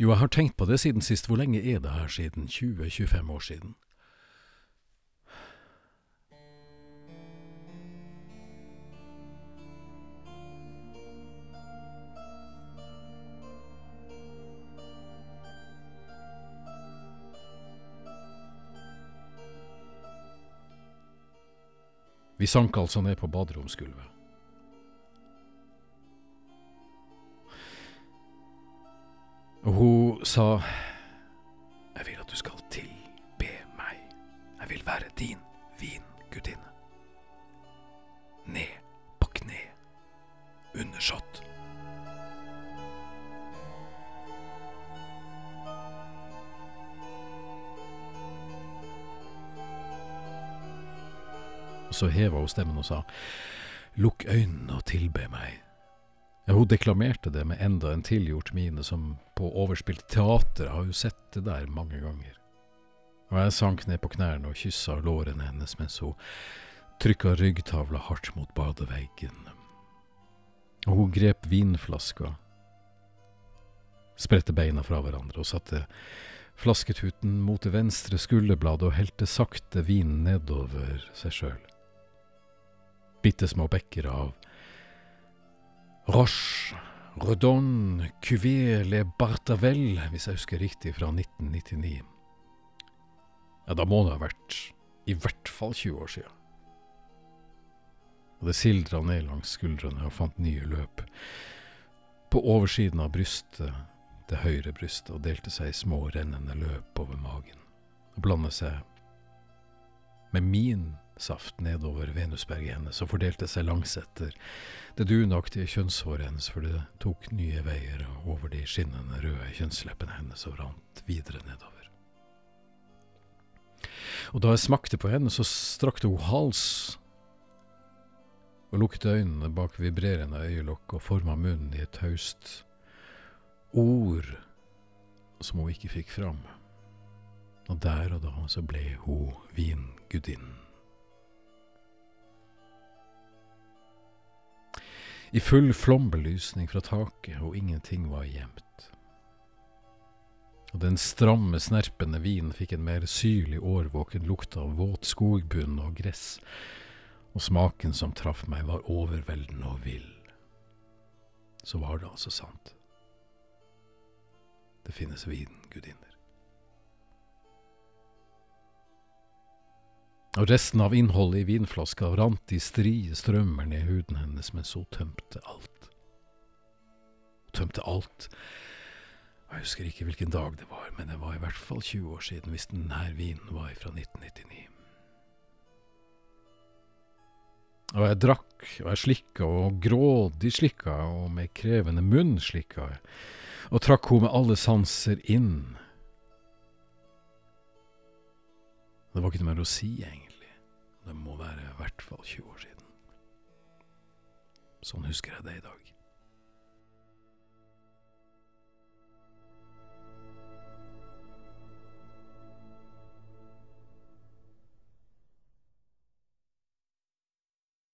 Jo, jeg har tenkt på det siden sist. Hvor lenge er det her siden? 20-25 år siden? Vi sank altså ned på baderomsgulvet. Og hun sa Jeg vil at du skal tilbe meg. Jeg vil være din vingudinne. Ned på kne. Undersått. Og så heva hun stemmen og sa, Lukk øynene og tilbe meg. Ja, hun deklamerte det med enda en tilgjort mine som på overspilt teater har jo sett det der mange ganger. Og jeg sank ned på knærne og kyssa lårene hennes mens hun trykka ryggtavla hardt mot badeveggen. Og hun grep vinflaska, spredte beina fra hverandre og satte flasketuten mot det venstre skulderbladet og helte sakte vinen nedover seg sjøl bitte små bekker av Roche, Rodon, Cuvier Le Bartavel, hvis jeg husker riktig, fra 1999. Ja, da må det ha vært i hvert fall 20 år siden. Og det sildra ned langs skuldrene og fant nye løp. På oversiden av brystet, det høyre brystet, og delte seg i små, rennende løp over magen. Og blandet seg med min saft nedover venusberget hennes og fordelte seg langs etter det dunaktige kjønnshåret hennes, for det tok nye veier over de skinnende røde kjønnsleppene hennes og rant videre nedover. Og da jeg smakte på henne, så strakte hun hals og lukket øynene bak vibrerende øyelokk og forma munnen i et taust ord som hun ikke fikk fram. Og der og da så ble hun vingudinnen. I full flombelysning fra taket, og ingenting var gjemt. Og den stramme, snerpende vinen fikk en mer syrlig, årvåken lukt av våt skogbunn og gress, og smaken som traff meg, var overveldende og vill. Så var det altså sant. Det finnes vingudinner. Og resten av innholdet i vinflaska rant i strie strømmer ned huden hennes mens hun tømte alt. Tømte alt. Jeg husker ikke hvilken dag det var, men det var i hvert fall 20 år siden hvis denne vinen var fra 1999. Og jeg drakk, og jeg slikka, og grådig slikka, og med krevende munn slikka jeg, og trakk henne med alle sanser inn Det var ikke noe mer å si, egentlig. Det må være i hvert fall 20 år siden. Sånn husker jeg det i dag.